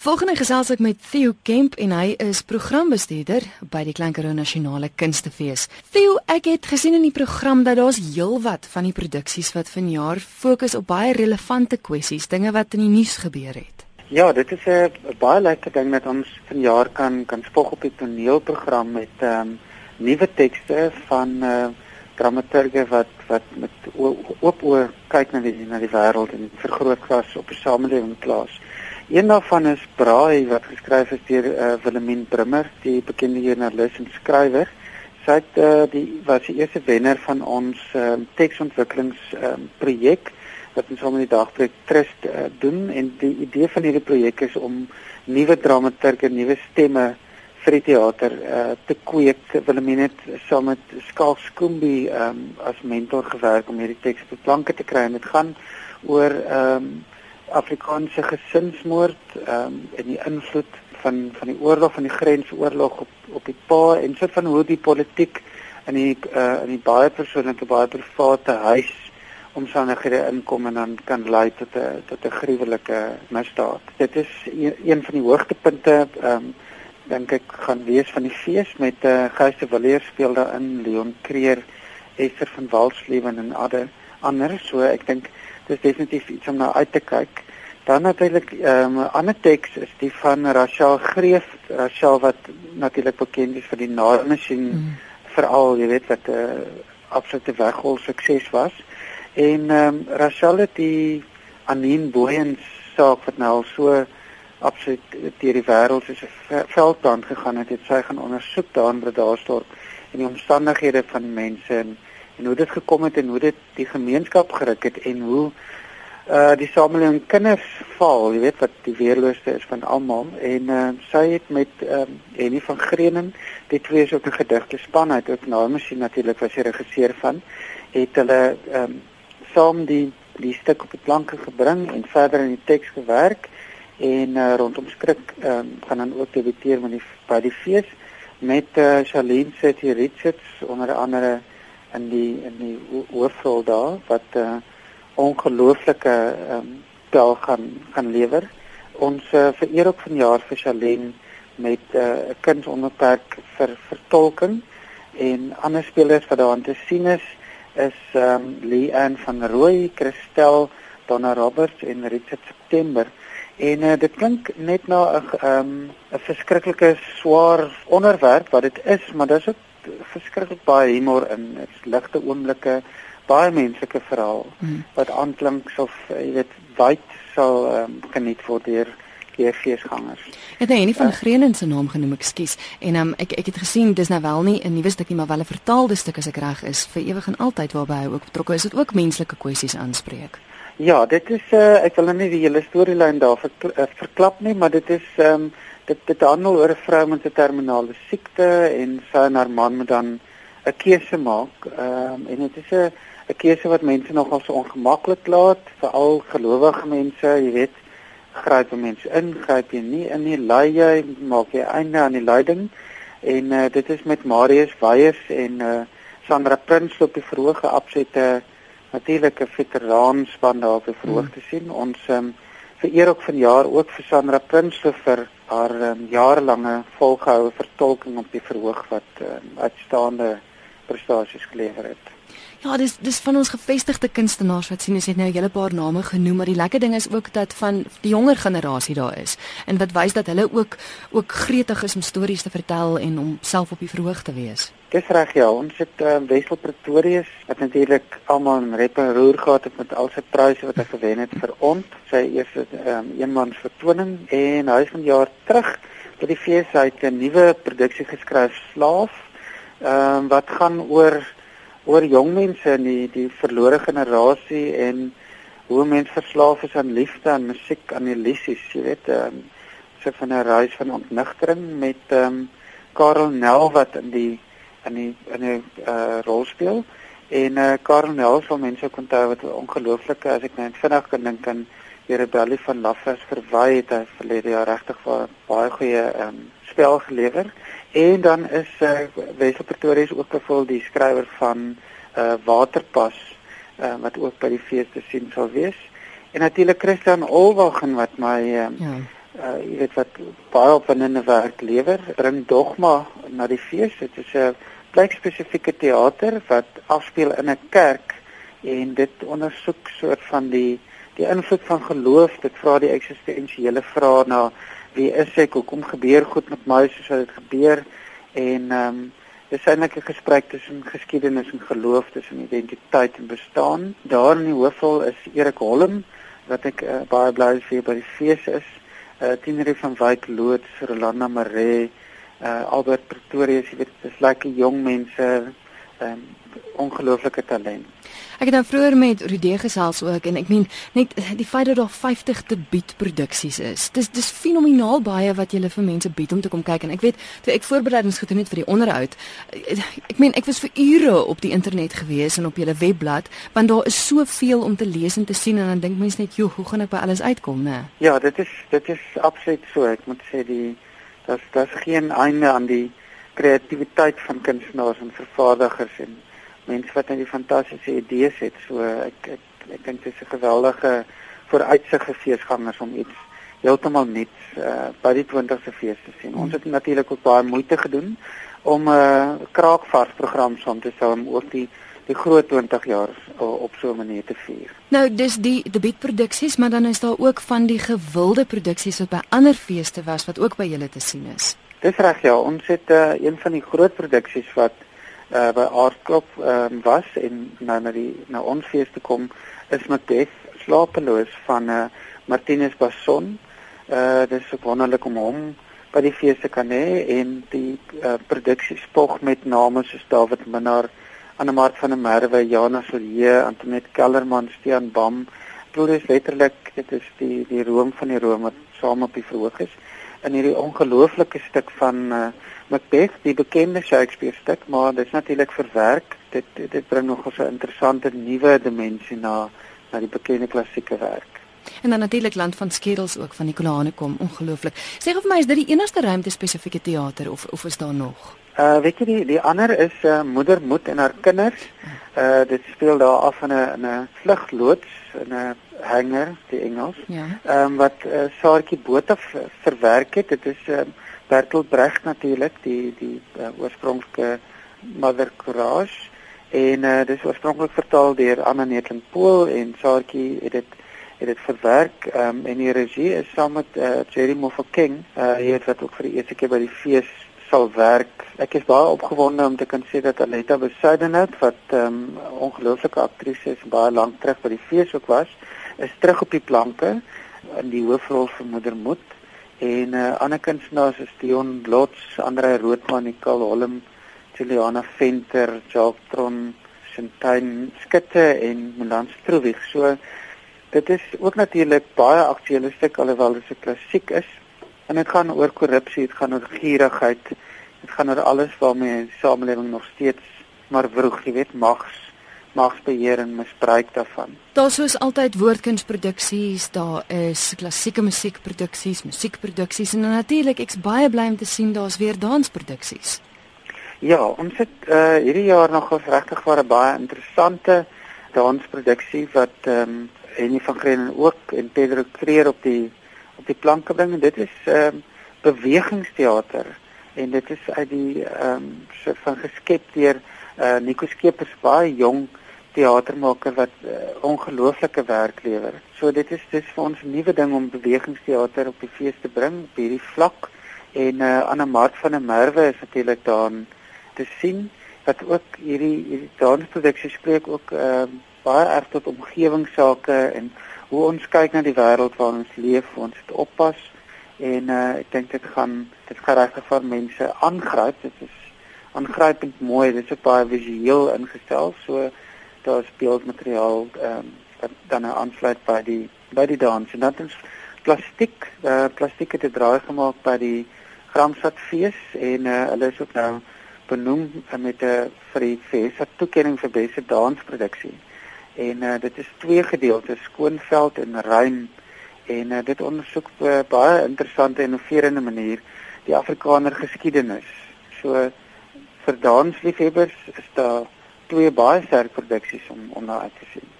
Volgende gesels ek met Theo Kemp en hy is programbestuurder by die Klankero Nasionale Kunstefees. Theo, ek het gesien in die program dat daar's heelwat van die produksies wat vanjaar fokus op baie relevante kwessies, dinge wat in die nuus gebeur het. Ja, dit is 'n baie lekker ding dat ons vanjaar kan kan spog op die toneelprogram met ehm um, nuwe tekste van uh, dramaturge wat wat met oop oë kyk na die na die wêreld en vergrootglas op die samelewing plaas. Een daarvan is Braai wat geskryf is deur uh, Willemien Brimmer, die bekende joernalis en skrywer. Sy het uh, die was die eerste wenner van ons uh, teksontwikkelings uh, projek wat ons saam met die dagprojek Trust uh, doen en die idee van hierdie projek is om nuwe dramaturge, nuwe stemme vir die teater uh, te kweek. Willemien het saam met Skalk Skoombie um, as mentor gewerk om hierdie teks op planke te kry en dit gaan oor ehm um, Afrikaanse gesinsmoord ehm um, en die invloed van van die oorlog van die grensoorlog op op die pa en so van hoe die politiek in die uh, in die baie persoonlike baie private huis omstandighede inkom en dan kan lei tot 'n tot 'n gruwelike misdaad. Dit is een, een van die hoogtepunte ehm um, dink ek gaan wees van die fees met eh uh, Geuste Villiers speel daar in Leon Creer, Esther van Walslewen en ander ander so ek dink dis definitief iets om na uit te kyk. Dan natuurlik ehm, 'n um, ander teks is die van Rachel Greef, Rachel wat natuurlik bekend is vir die naaldmasjien mm. veral, jy weet wat 'n uh, absolute weggol sukses was. En ehm um, Rachel het die Anine Booyens saak wat nou al so absoluut deur die wêreld soos 'n veldbrand gegaan het, het sy gaan ondersoek daar in Bredasdorp en die omstandighede van mense en en hoe dit gekom het en hoe dit die gemeenskap geruk het en hoe uh die samelewing kinders val, jy weet wat die weerloosste is van almal. En uh sy het met ehm um, Henny van Grenen, die twee is ook 'n gedigte span uit ook nou masjien natuurlik was hy regisseur van, het hulle ehm um, saam die die stuk op die planke gebring en verder in die teks gewerk en uh, rondom skrik ehm um, gaan dan ook debuteer met die by die fees met uh, Charlene City Richards onder andere in die in die hoofrol daar wat 'n uh, ongelooflike ehm um, spel gaan gaan lewer. Ons uh, vereer ook vanjaar vir Charlene met eh, 'n uh, kunsonderperk vir vertolking en ander spelers wat daar aan te sien is is ehm um, Lee Ann van Rooi, Christel, Donna Roberts en Richard September. En uh, dit klink net na 'n ehm um, 'n verskriklike swaar onderwerp wat dit is, maar dis ook verskriklik baie humor in dit's ligte oomblikke baie menslike verhaal hmm. wat aanklink of jy weet wyd sal um, geniet word deur die feesgangers. Het hy nie van uh, Grenen se naam genoem, ekskuus. En um, ek ek het gesien dis nou wel nie 'n nuwe stuk nie, maar wel 'n vertaalde stuk as ek reg is vir ewig en altyd waarby hy ook betrokke is. Dit ook menslike kwessies aanspreek. Ja, dit is uh, ek wil nou nie die hele storielyn daar ver, uh, verklap nie, maar dit is ehm um, dit dit handel oor 'n vrou met 'n terminale siekte en sy en haar man moet dan 'n keuse maak. Ehm um, en dit is 'n 'n keuse wat mense nogal so ongemaklik laat, veral gelowige mense, jy weet, gryp mense in, gryp jy nie in nie, lei jy, maak jy einde aan die lyding. En uh, dit is met Marius Weyers en uh, Sandra Prins op die verhoog geopsette natuurlike veteraanspan daar op die verhoog hmm. te sien. Ons um, vereer ook vanjaar ook vir Sandra Prins vir haar um, jarelange volgehoue vertolking op die verhoog wat um, uitstaande prestasies gelewer het. Ja, dis dis van ons gevestigde kunstenaars wat sien, ons het nou 'n hele paar name genoem, maar die lekker ding is ook dat van die jonger generasie daar is en wat wys dat hulle ook ook gretig is om stories te vertel en om self op die verhoog te wees. Dis reg ja, ons het uh, Wessel Pretorius wat natuurlik almal in rep en roer gehad het met al sy pryse wat hy gewen het vir ons, sy eerste um, eenmans vertoning en hy is van jaar terug by die fees uit 'n nuwe produksie geskryf Slaaf, ehm um, wat gaan oor oor jong mense in die die verlore generasie en hoe mense verslaaf is aan liefde en musiek, aan illusies, jy weet, ehm um, so van 'n reis van ontnigtering met ehm um, Karel Nel wat in die in die in 'n uh, rol speel. En eh uh, Karel Nel sal mense ook onthou wat ongelooflike as ek net vinnig kan dink aan die rebellie van Lafas verwy het hy verlede jaar regtig baie goeie ehm um, spel gelewer. En dan is uh, Wessel Pretoria is ook gevolg die skrywer van uh, Waterpas uh, wat ook by die fees te sien sal wees. En natuurlik Christian Olwagen wat my uh, ja. uh jy weet wat baie opwindende werk lewer. Bring dogma na die fees. Dit is 'n plek spesifieke teater wat afspeel in 'n kerk en dit ondersoek soort van die die invloed van geloof. Dit vra die eksistensiële vrae na wie is ek? Hoekom gebeur goed met my soos wat dit gebeur? En ehm um, dis eintlik 'n gesprek tussen geskiedenis en geloof, tussen identiteit en bestaan. Daar in die hoofrol is Erik Holm wat ek uh, baie bly is vir by die fees is. Uh Tienerie van Wyk Loods, Rolanda Maree, uh Albert Pretorius, jy weet, dis lekker jong mense, ehm um, ongelooflike talent. Ek het nou vroeër met Rudie gesels ook en ek meen net die feit dat daar 50 debuutproduksies is. Dis dis fenomenaal baie wat jy vir mense bied om te kom kyk en ek weet toe ek voorbereidings gedoen het vir die onderhoud, ek meen ek was vir ure op die internet gewees en op julle webblad want daar is soveel om te lees en te sien en dan dink mense net, "Jo, hoe gaan ek by alles uitkom, né?" Ja, dit is dit is absoluut so. Ek moet sê die daar's daar's geen einde aan die kreatiwiteit van kunstenaars en vervaardigers en mense wat net fantastiese idees het. So ek ek ek dink dit is 'n geweldige vooruitsig vir feesgangers om iets heeltemal nuuts uh, by die 20ste fees te sien. Ons het natuurlik ook baie moeite gedoen om 'n uh, kraakvars program saam te stel om ook die die groot 20 jaar op so 'n manier te vier. Nou dis die debuutproduksies, maar dan is daar ook van die gewilde produksies wat by ander feeste was wat ook by julle te sien is. Dis reg ja, ons het uh, een van die groot produksies wat uh, by Aardklop um, was en nou na die na ons fees te kom is Macbeth slapeloos van uh, Martinus Basson. Uh dis so wonderlik om hom by die fees te kan hê en die uh, produksie spog met name soos David Minnar, Annemart van der Merwe, Jana Sorie, Antoinette Kellerman, Stean Bam. Dit is letterlik dit is die die room van die room wat saam op die verhoog is in hierdie ongelooflike stuk van uh, Macbeth, die bekende Shakespeare stuk, maar dit is natuurlik verwerk. Dit dit bring nog 'n interessante nuwe dimensie na na die bekende klassieke werk. En dan natuurlik Land van Skedels ook van Nicolaane kom, ongelooflik. Sê gou vir my, is dit die enigste ruimte spesifieke teater of of is daar nog? Uh weet jy die die ander is uh, Moeder Moed en haar kinders. Uh dit speel daar af in 'n 'n vlugloods in 'n hanger, die Engels. Ja. Ehm um, wat uh, Saartjie Botha verwerk het. Dit is ehm uh, Bertolt Brecht natuurlik die die uh, oorspronklike Mother Courage en uh, dis oorspronklik vertaal deur Anna Netling Pool en Saartjie het dit het dit verwerk um, en die regie is saam met uh, Jerry Moffat King uh, hy het wat ook vir die eerste keer by die fees sal werk ek is baie opgewonde om te kan sê dat Aletta Besuidenhout wat 'n um, ongelooflike aktrise is baie lank terug by die fees ook was is terug op die planke in die hoofrol van Moeder Moed en uh, ander kunstenaars is Dion Lots, Andre Roodman, Nicole Holm, Juliana Venter, Jacques Tron, Sintyn Skitte en Milan Stroewig. So dit is ook natuurlik baie aktuele stuk alhoewel dit 'n klassiek is. En dit gaan oor korrupsie, dit gaan oor gierigheid, dit gaan oor alles waarmee die samelewing nog steeds maar vroeg, jy weet, mags magsbeheer en misbruik daarvan. Daar soos altyd woordkunsproduksies, daar is klassieke musiekproduksies, musiekproduksies en natuurlik ek's baie bly om te sien daar's weer dansproduksies. Ja, ons het uh hierdie jaar nog 'n regtig baie baie interessante dansproduksie wat ehm um, Enie van Green ook en Pedro Creer op die op die planke bring en dit is ehm um, bewegingsteater en dit is uit die ehm um, so van geskep deur uh Nico Skeepers baie jong teatermaker wat uh, ongelooflike werk lewer. So dit is dis vir ons 'n nuwe ding om bewegingsteater op die fees te bring op hierdie vlak en uh Anna Mart van der Merwe is natuurlik daar te sien wat ook hierdie hierdie dansproduksie spreek ook uh baie erg tot omgewingsake en hoe ons kyk na die wêreld waarin ons leef, ons moet oppas en uh ek dink dit gaan dit gaan regtig vir mense aangryp. Dit is aangrypend mooi. Dit is baie visueel ingestel. So daar speel materiaal ehm um, wat dan nou aansluit by die by die dans en dan is plastiek uh, plastiek het draai gemaak by die Gramstad fees en uh, hulle is ook nou benoem met 'n uh, vir die fees wat toekenning vir beste dansproduksie. En uh, dit is twee gedeeltes, skoonveld en ruim en uh, dit ondersoek op 'n baie interessante en innoverende manier die Afrikaner geskiedenis. So vir dansliefhebbers is daar twee baie sterk produksies om om na uit te sien.